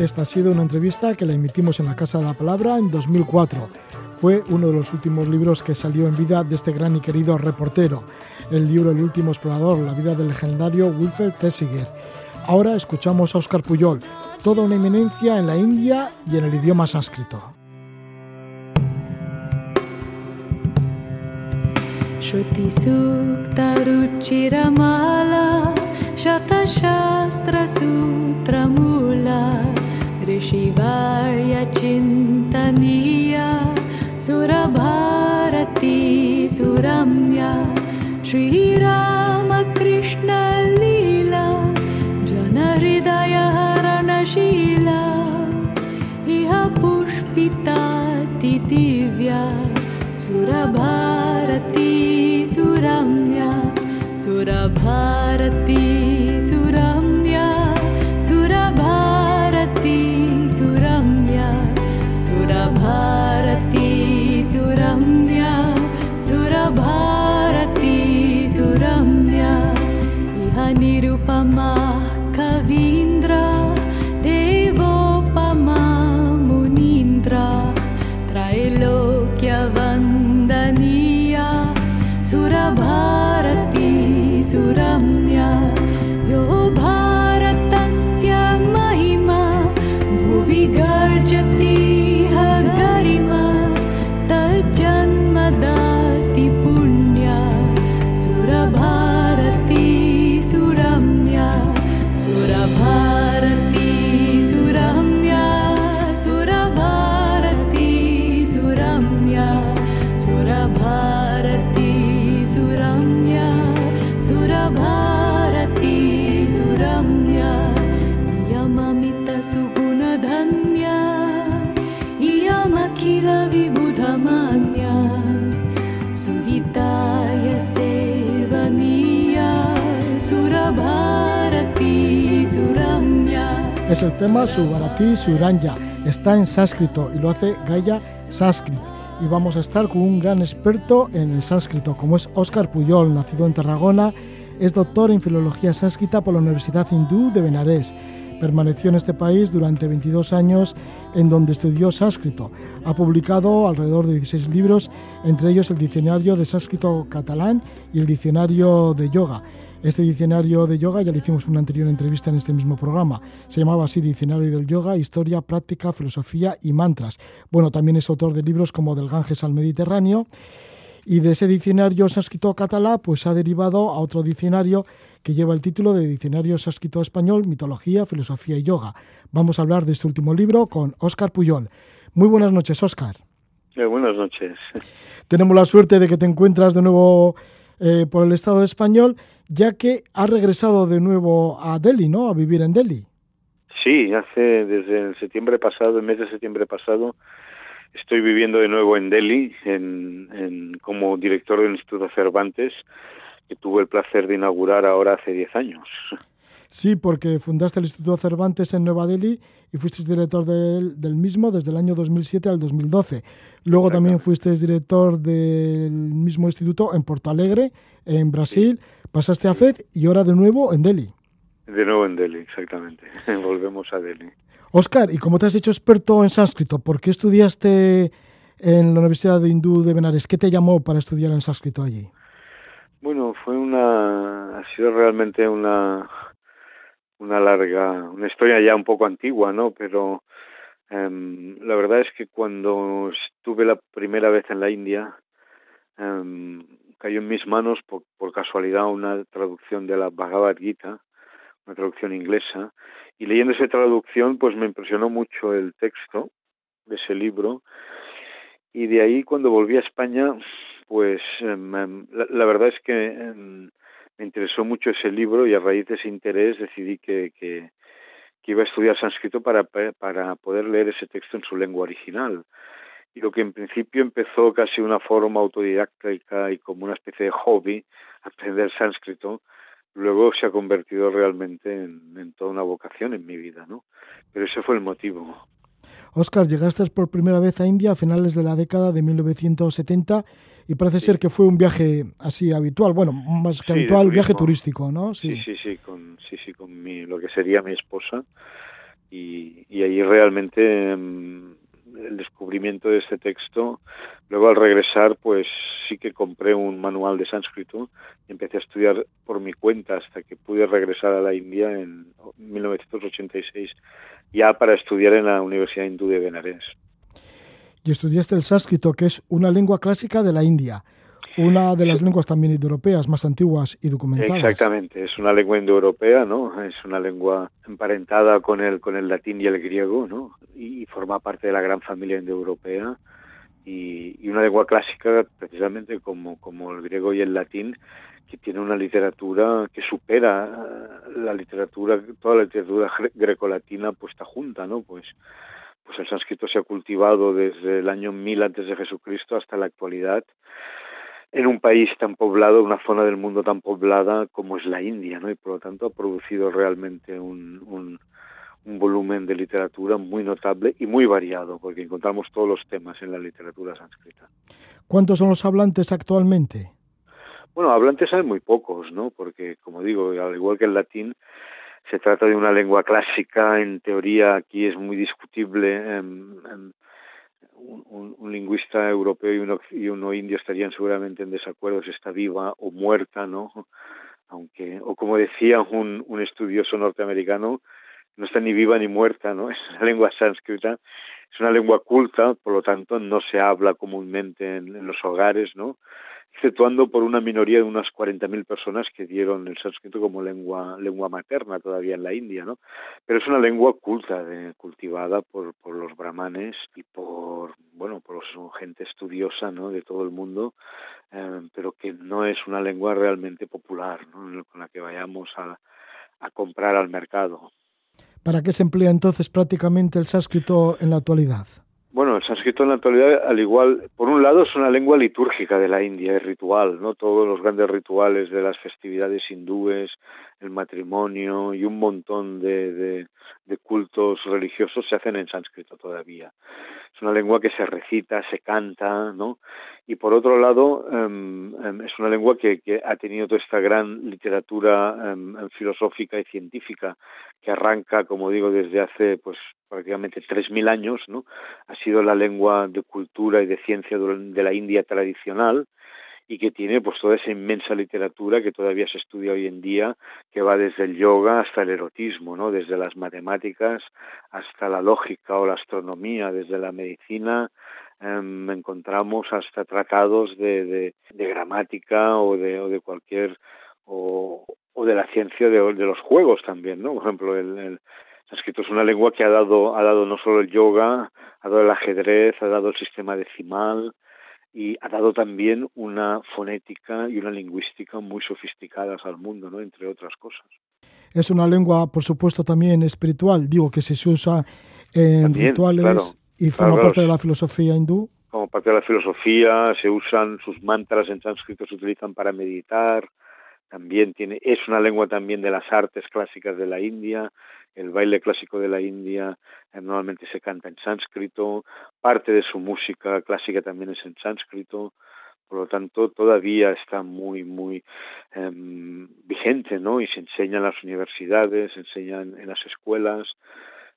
Esta ha sido una entrevista que la emitimos en la Casa de la Palabra en 2004. Fue uno de los últimos libros que salió en vida de este gran y querido reportero. El libro El último explorador, la vida del legendario Wilfred Tessiger. Ahora escuchamos a Oscar Puyol, toda una eminencia en la India y en el idioma sánscrito. श्रुतिसूक्तरुचिरमाला शतशास्त्रसूत्रमूला ऋषिवार्यचिन्तनीया सुरभारती सुरम्या श्रीरामकृष्णलीला जनहृदयहरणशीला इह पुष्पिताति दिव्या सुरभारती सुरम्या सुरभारती El tema Subarati Suranya. Está en sánscrito y lo hace Gaia Sanskrit. Y vamos a estar con un gran experto en el sánscrito, como es Óscar Puyol, nacido en Tarragona, es doctor en filología sánscrita por la Universidad Hindú de Benarés, Permaneció en este país durante 22 años en donde estudió sánscrito. Ha publicado alrededor de 16 libros, entre ellos el Diccionario de Sánscrito Catalán y el Diccionario de Yoga. Este diccionario de yoga ya le hicimos una anterior entrevista en este mismo programa. Se llamaba así Diccionario del Yoga, Historia, Práctica, Filosofía y Mantras. Bueno, también es autor de libros como Del Ganges al Mediterráneo. Y de ese diccionario sánscrito catalá, pues ha derivado a otro diccionario que lleva el título de Diccionario sánscrito español, Mitología, Filosofía y Yoga. Vamos a hablar de este último libro con Óscar Puyol. Muy buenas noches, Óscar. Eh, buenas noches. Tenemos la suerte de que te encuentras de nuevo eh, por el Estado español, ya que has regresado de nuevo a Delhi, ¿no? A vivir en Delhi. Sí, hace desde el septiembre pasado, el mes de septiembre pasado, estoy viviendo de nuevo en Delhi en, en, como director del Instituto Cervantes, que tuve el placer de inaugurar ahora hace 10 años. Sí, porque fundaste el Instituto Cervantes en Nueva Delhi y fuiste director del, del mismo desde el año 2007 al 2012. Luego también fuiste director del mismo instituto en Porto Alegre, en Brasil. Sí. Pasaste a FED y ahora de nuevo en Delhi. De nuevo en Delhi, exactamente. Volvemos a Delhi. Oscar, ¿y cómo te has hecho experto en sánscrito? ¿Por qué estudiaste en la Universidad de Hindú de Benares? ¿Qué te llamó para estudiar en sánscrito allí? Bueno, fue una, ha sido realmente una, una larga, una historia ya un poco antigua, ¿no? Pero um, la verdad es que cuando estuve la primera vez en la India, um, cayó en mis manos por, por, casualidad una traducción de la Bhagavad Gita, una traducción inglesa, y leyendo esa traducción pues me impresionó mucho el texto de ese libro, y de ahí cuando volví a España, pues um, la, la, verdad es que me interesó mucho ese libro y a raíz de ese interés decidí que, que, que iba a estudiar sánscrito para, para poder leer ese texto en su lengua original. Y lo que en principio empezó casi una forma autodidáctica y como una especie de hobby, aprender sánscrito, luego se ha convertido realmente en, en toda una vocación en mi vida, ¿no? Pero ese fue el motivo. Oscar, llegaste por primera vez a India a finales de la década de 1970 y parece sí. ser que fue un viaje así habitual, bueno, más que sí, habitual, viaje turístico, ¿no? Sí, sí, sí, sí, con, sí, sí, con mi, lo que sería mi esposa y, y ahí realmente um, el descubrimiento de este texto, luego al regresar pues sí que compré un manual de sánscrito y empecé a estudiar por mi cuenta hasta que pude regresar a la India en 1986 ya para estudiar en la Universidad Hindú de Benares. Y estudiaste el sánscrito, que es una lengua clásica de la India, una de las sí. lenguas también indoeuropeas más antiguas y documentadas. Exactamente, es una lengua indoeuropea, ¿no? Es una lengua emparentada con el con el latín y el griego, ¿no? Y forma parte de la gran familia indoeuropea y, y una lengua clásica precisamente como como el griego y el latín que tiene una literatura que supera la literatura, toda la literatura grecolatina puesta junta, ¿no? Pues, pues el sánscrito se ha cultivado desde el año 1000 antes de Jesucristo hasta la actualidad en un país tan poblado, una zona del mundo tan poblada como es la India, ¿no? Y por lo tanto ha producido realmente un, un, un volumen de literatura muy notable y muy variado, porque encontramos todos los temas en la literatura sánscrita. ¿Cuántos son los hablantes actualmente? Bueno, hablantes hay muy pocos, ¿no? Porque, como digo, al igual que el latín, se trata de una lengua clásica, en teoría aquí es muy discutible. Eh, eh, un, un, un, lingüista europeo y uno, y uno indio estarían seguramente en desacuerdo si está viva o muerta, ¿no? Aunque, o como decía un, un estudioso norteamericano, no está ni viva ni muerta, ¿no? Es una lengua sánscrita, es una lengua culta, por lo tanto no se habla comúnmente en, en los hogares, ¿no? Exceptuando por una minoría de unas 40.000 personas que dieron el sánscrito como lengua lengua materna todavía en la India, ¿no? Pero es una lengua culta, de, cultivada por, por los brahmanes y por, bueno, por gente estudiosa, ¿no? De todo el mundo, eh, pero que no es una lengua realmente popular, ¿no? Con la que vayamos a, a comprar al mercado. ¿Para qué se emplea entonces prácticamente el sánscrito en la actualidad? Bueno, el sánscrito en la actualidad, al igual, por un lado es una lengua litúrgica de la India, es ritual, ¿no? Todos los grandes rituales de las festividades hindúes, el matrimonio y un montón de, de, de cultos religiosos se hacen en sánscrito todavía. es una lengua que se recita, se canta, ¿no? Y por otro lado, em, em, es una lengua que, que, ha tenido toda esta gran literatura em, filosófica y científica que arranca, como digo, desde hace pues prácticamente 3.000 años, ¿no? Ha sido la lengua de cultura y de ciencia de la India tradicional y que tiene pues toda esa inmensa literatura que todavía se estudia hoy en día, que va desde el yoga hasta el erotismo, ¿no? desde las matemáticas hasta la lógica o la astronomía, desde la medicina em, encontramos hasta tratados de, gramática o de, o de cualquier o, o de la ciencia de, los juegos también, ¿no? Por ejemplo, el sánscrito es una lengua que ha dado ha dado no solo el yoga, ha dado el ajedrez, ha dado el sistema decimal, y ha dado también una fonética y una lingüística muy sofisticadas al mundo, ¿no? entre otras cosas. Es una lengua, por supuesto, también espiritual, digo que se usa en rituales y forma parte de la filosofía hindú. Como parte de la filosofía, se usan sus mantras en sánscrito, se utilizan para meditar, también tiene, es una lengua también de las artes clásicas de la India, el baile clásico de la India eh, normalmente se canta en sánscrito, parte de su música clásica también es en sánscrito, por lo tanto todavía está muy muy eh, vigente, ¿no? Y se enseña en las universidades, se enseña en las escuelas,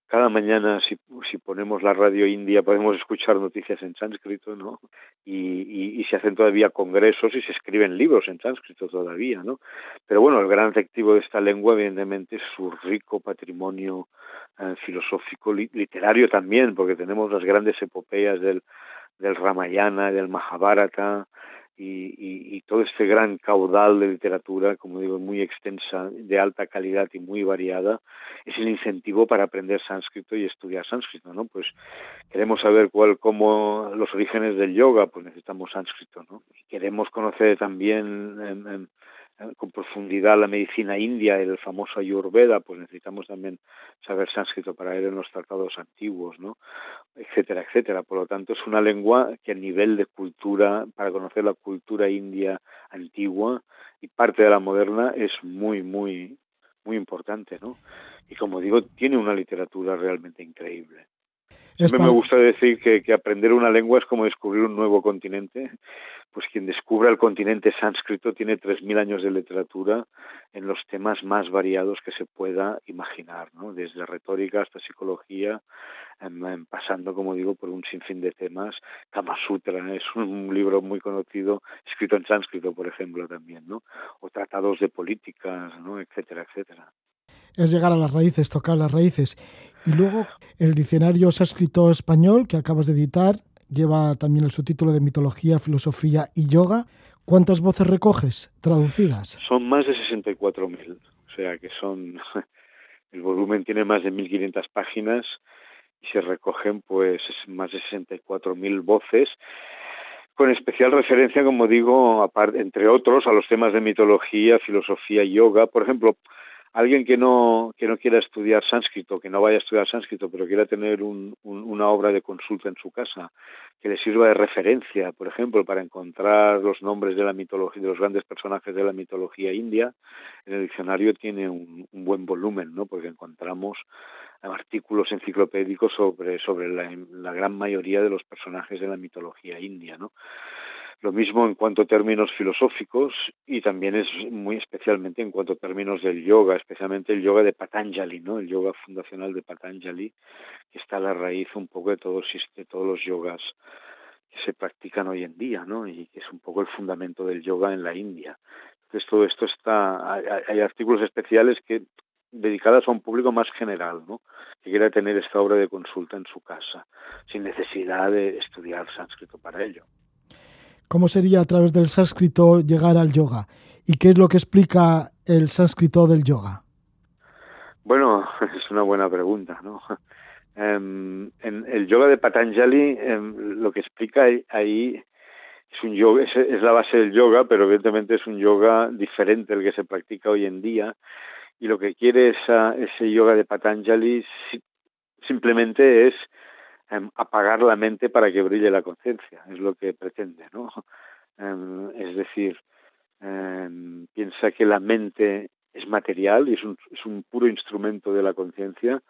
cada mañana si, si ponemos la radio india podemos escuchar noticias en sánscrito, ¿no? Y, y, y, se hacen todavía congresos y se escriben libros en sánscrito todavía, ¿no? Pero bueno, el gran atractivo de esta lengua evidentemente es su rico patrimonio eh, filosófico, li, literario también, porque tenemos las grandes epopeyas del, del Ramayana, del Mahabharata, y, y, y, todo este gran caudal de literatura, como digo, muy extensa, de alta calidad y muy variada, es el incentivo para aprender sánscrito y estudiar sánscrito, ¿no? Pues queremos saber cuál, cómo los orígenes del yoga, pues necesitamos sánscrito, ¿no? queremos conocer también eh, con profundidad la medicina india, el famoso Ayurveda, pues necesitamos también saber sánscrito para ir en los tratados antiguos, ¿no? etcétera, etcétera. Por lo tanto, es una lengua que a nivel de cultura, para conocer la cultura india antigua y parte de la moderna, es muy, muy, muy importante, ¿no? Y como digo, tiene una literatura realmente increíble. Siempre me gusta decir que, que, aprender una lengua es como descubrir un nuevo continente. Pues quien descubra el continente sánscrito tiene 3.000 años de literatura en los temas más variados que se pueda imaginar, ¿no? desde retórica hasta psicología, en, en, pasando, como digo, por un sinfín de temas. Kama Sutra es un, libro muy conocido, escrito en sánscrito, por ejemplo, también, ¿no? o tratados de políticas, ¿no? etcétera, etcétera es llegar a las raíces, tocar las raíces. Y luego el diccionario sánscrito español que acabas de editar lleva también el subtítulo de mitología, filosofía y yoga. ¿Cuántas voces recoges traducidas? Son más de 64.000, o sea que son el volumen tiene más de 1.500 páginas y se recogen pues más de 64.000 voces con especial referencia, como digo, entre otros, a los temas de mitología, filosofía y yoga. Por ejemplo, alguien que no, que no quiera estudiar sánscrito, que no vaya a estudiar sánscrito, pero quiera tener un, un, una obra de consulta en su casa, que le sirva de referencia, por ejemplo, para encontrar los nombres de los grandes personajes de la mitología india, en el diccionario tiene un, un buen volumen, ¿no? Porque encontramos artículos enciclopédicos sobre, sobre la, la gran mayoría de los personajes de la mitología india, ¿no? Lo mismo en cuanto a términos filosóficos y también es muy especialmente en cuanto a términos del yoga, especialmente el yoga de Patanjali, ¿no? El yoga fundacional de Patanjali, que está a la raíz un poco de todos, de todos los yogas que se practican hoy en día, ¿no? Y que es un poco el fundamento del yoga en la India. Entonces todo esto está, hay, artículos especiales que dedicados a un público más general, ¿no? que quiera tener esta obra de consulta en su casa, sin necesidad de estudiar sánscrito para ello cómo sería a través del sánscrito llegar al yoga y qué es lo que explica el sánscrito del yoga. Bueno, es una buena pregunta, ¿no? En el yoga de Patanjali um, lo que explica ahí es un yoga, es, la base del yoga, pero evidentemente es un yoga diferente al que se practica hoy en día y lo que quiere esa, ese yoga de Patanjali simplemente es um, apagar la mente para que brille la conciencia, es lo que pretende, ¿no? Um, es decir, um, piensa que la mente es material y es un, es un puro instrumento de la conciencia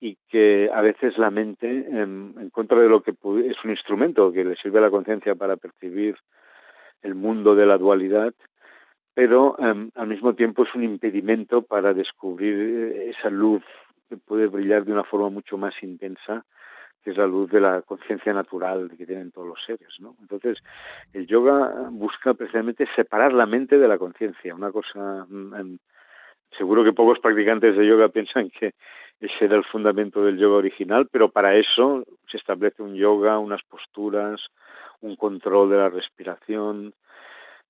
y que a veces la mente, en, contra de lo que es un instrumento que le sirve a la conciencia para percibir el mundo de la dualidad, pero al mismo tiempo es un impedimento para descubrir eh, esa luz que puede brillar de una forma mucho más intensa que es la luz de la conciencia natural que tienen todos los seres, ¿no? Entonces, el yoga busca precisamente separar la mente de la conciencia, una cosa um, seguro que pocos practicantes de yoga piensan que ese era el fundamento del yoga original, pero para eso se establece un yoga, unas posturas, un control de la respiración,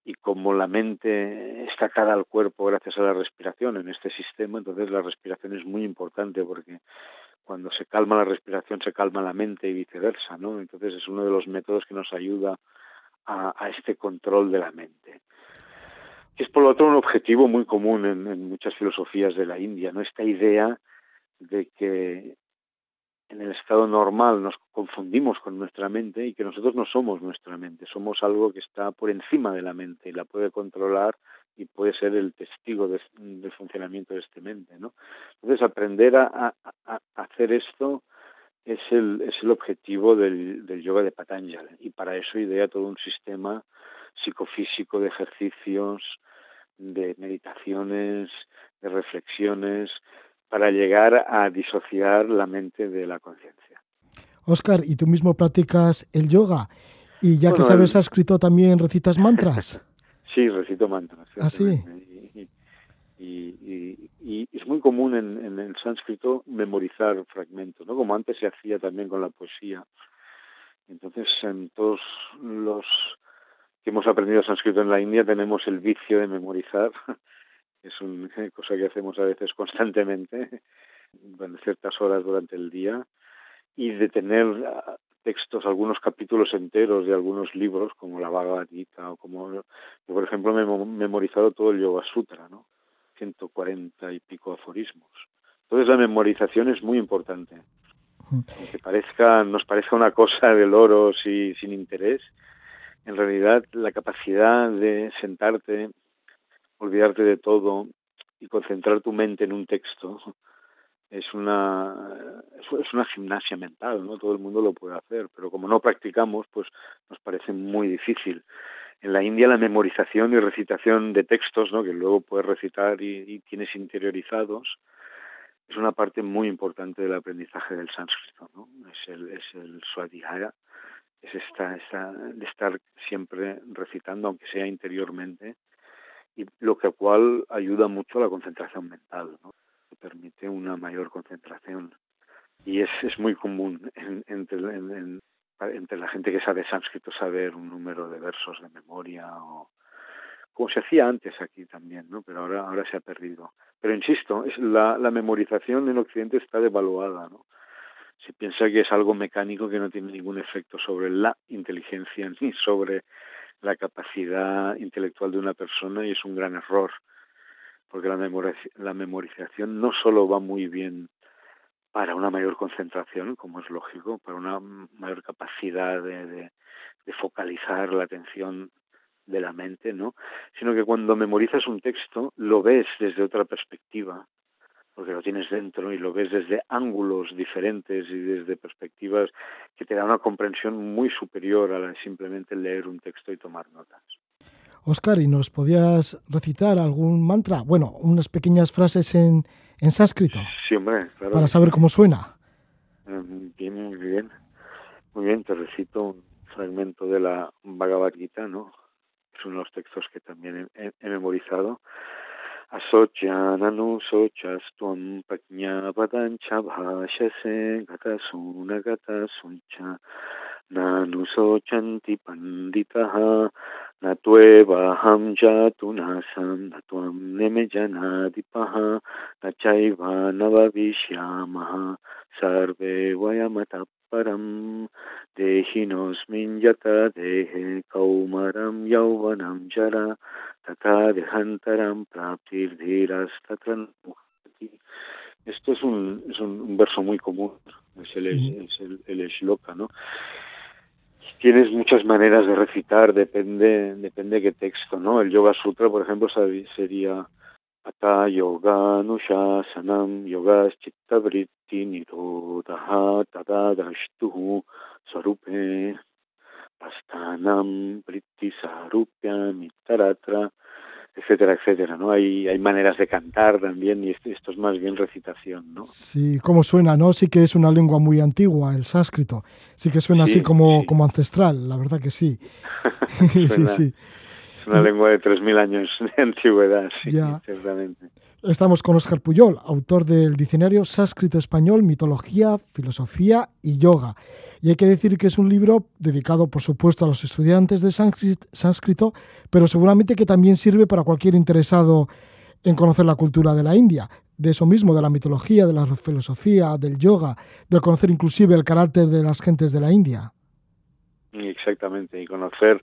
y como la mente está atada al cuerpo gracias a la respiración en este sistema, entonces la respiración es muy importante porque cuando se calma la respiración se calma la mente y viceversa, ¿no? Entonces es uno de los métodos que nos ayuda a, este control de la mente. Es por lo otro un objetivo muy común en, en muchas filosofías de la India, ¿no? Esta idea de que en el estado normal nos confundimos con nuestra mente y que nosotros no somos nuestra mente, somos algo que está por encima de la mente y la puede controlar y puede ser el testigo de, del funcionamiento de esta mente, ¿no? Entonces aprender a, a, a, hacer esto es el, es el objetivo del, del yoga de Patanjali y para eso idea todo un sistema psicofísico de ejercicios, de meditaciones, de reflexiones, para llegar a disociar la mente de la conciencia. Oscar, ¿y tú mismo practicas el yoga? Y ya bueno, que sabes, el... escrito también recitas mantras. sí, recito mantras. ¿Ah, sí? Y, y, y, y, es muy común en, en, el sánscrito memorizar fragmentos, ¿no? Como antes se hacía también con la poesía. Entonces, en todos los que hemos aprendido sánscrito en la India tenemos el vicio de memorizar es una cosa que hacemos a veces constantemente, en ciertas horas durante el día, y de tener textos, algunos capítulos enteros de algunos libros, como la Bhagavad Gita, o como, yo, por ejemplo, me he memorizado todo el Yoga Sutra, ¿no? 140 y pico aforismos. Entonces la memorización es muy importante. Aunque parezca, nos parezca una cosa del oro y sin interés, en realidad la capacidad de sentarte olvidarte de todo y concentrar tu mente en un texto es una es una gimnasia mental no todo el mundo lo puede hacer pero como no practicamos pues nos parece muy difícil. En la India la memorización y recitación de textos no que luego puedes recitar y, tienes interiorizados es una parte muy importante del aprendizaje del sánscrito no es el es el swadhyaya es esta, esta de estar siempre recitando aunque sea interiormente y lo que cual ayuda mucho a la concentración mental, ¿no? Permite una mayor concentración y es, es muy común en, entre, en, en, entre la gente que sabe sánscrito saber un número de versos de memoria o como se hacía antes aquí también, ¿no? Pero ahora ahora se ha perdido. Pero insisto, es la, la memorización en Occidente está devaluada, ¿no? Se piensa que es algo mecánico que no tiene ningún efecto sobre la inteligencia ni sobre la capacidad intelectual de una persona y es un gran error, porque la, memoriz la memorización no solo va muy bien para una mayor concentración, como es lógico, para una mayor capacidad de, de, focalizar la atención de la mente, ¿no? Sino que cuando memorizas un texto lo ves desde otra perspectiva, porque lo tienes dentro y lo ves desde ángulos diferentes y desde perspectivas que te da una comprensión muy superior a la de simplemente leer un texto y tomar notas. Oscar, ¿y nos podías recitar algún mantra? Bueno, unas pequeñas frases en, en sánscrito. Sí, hombre, claro. Para saber cómo suena. Bien, muy bien. Muy bien, te recito un fragmento de la Bhagavad Gita, ¿no? Es uno de los textos que también he, he memorizado. असोच्याननुशोचस्त्वं प्रज्ञापदञ्च भाषसे गतसूनगतसुञ्च नानुशोचन्ति पण्डितः Natuevaham yatunasam natuam nemeyanadipaha nachaiva navavishyamaha sarve vayamataparam dehinosmin yata dehe kaumaram yauvanam jara tata dehantaram praptir dhiras tatra Esto es un, es un, verso muy común, es el, sí. es el, ¿no? Tienes muchas maneras de recitar, depende, depende qué texto, ¿no? El Yoga Sutra, por ejemplo, sería Ata yoga nushasanam yogas chittavritti nirodha tadadashtuhu swarupe pastanam vritti sarupya mitaratra etcétera, etcétera, ¿no? Hay, hay maneras de cantar también y esto, esto, es más bien recitación, ¿no? Sí, cómo suena, ¿no? Sí que es una lengua muy antigua, el sánscrito. Sí que suena sí, así como, sí. como ancestral, la verdad que sí. sí, sí. Es una lengua de 3.000 años de antigüedad, sí, ya. ciertamente. Estamos con Óscar Puyol, autor del diccionario Sánscrito Español, Mitología, Filosofía y Yoga. Y hay que decir que es un libro dedicado, por supuesto, a los estudiantes de sánscrito, pero seguramente que también sirve para cualquier interesado en conocer la cultura de la India. De eso mismo, de la mitología, de la filosofía, del yoga, de conocer inclusive el carácter de las gentes de la India. Exactamente, y conocer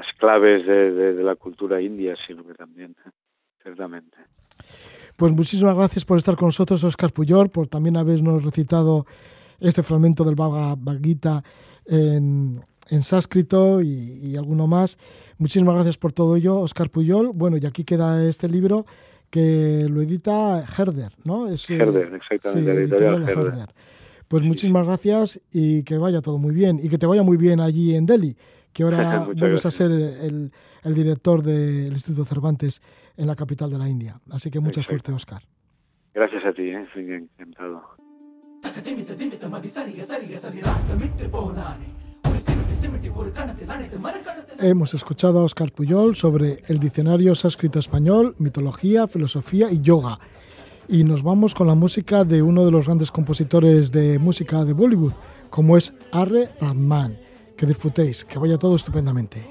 las claves de, de, de la cultura india, sino que también, ciertamente. Pues muchísimas gracias por estar con nosotros, Oscar Puyol, por también habernos recitado este fragmento del Bhagavad Gita en, en sánscrito y, y, alguno más. Muchísimas gracias por todo ello, Oscar Puyol. Bueno, y aquí queda este libro que lo edita Herder, ¿no? Es, Herder, exactamente, sí, la editorial Herder. Herder. Pues muchísimas gracias y que vaya todo muy bien. Y que te vaya muy bien allí en Delhi, que ahora vuelves a ser el, el director del Instituto Cervantes en la capital de la India. Así que mucha suerte, Oscar. Gracias a ti, ¿eh? estoy encantado. Hemos escuchado a Oscar Puyol sobre el diccionario sánscrito español, mitología, filosofía y yoga. Y nos vamos con la música de uno de los grandes compositores de música de Bollywood, como es Arre Rahman que disfrutéis, que vaya todo estupendamente.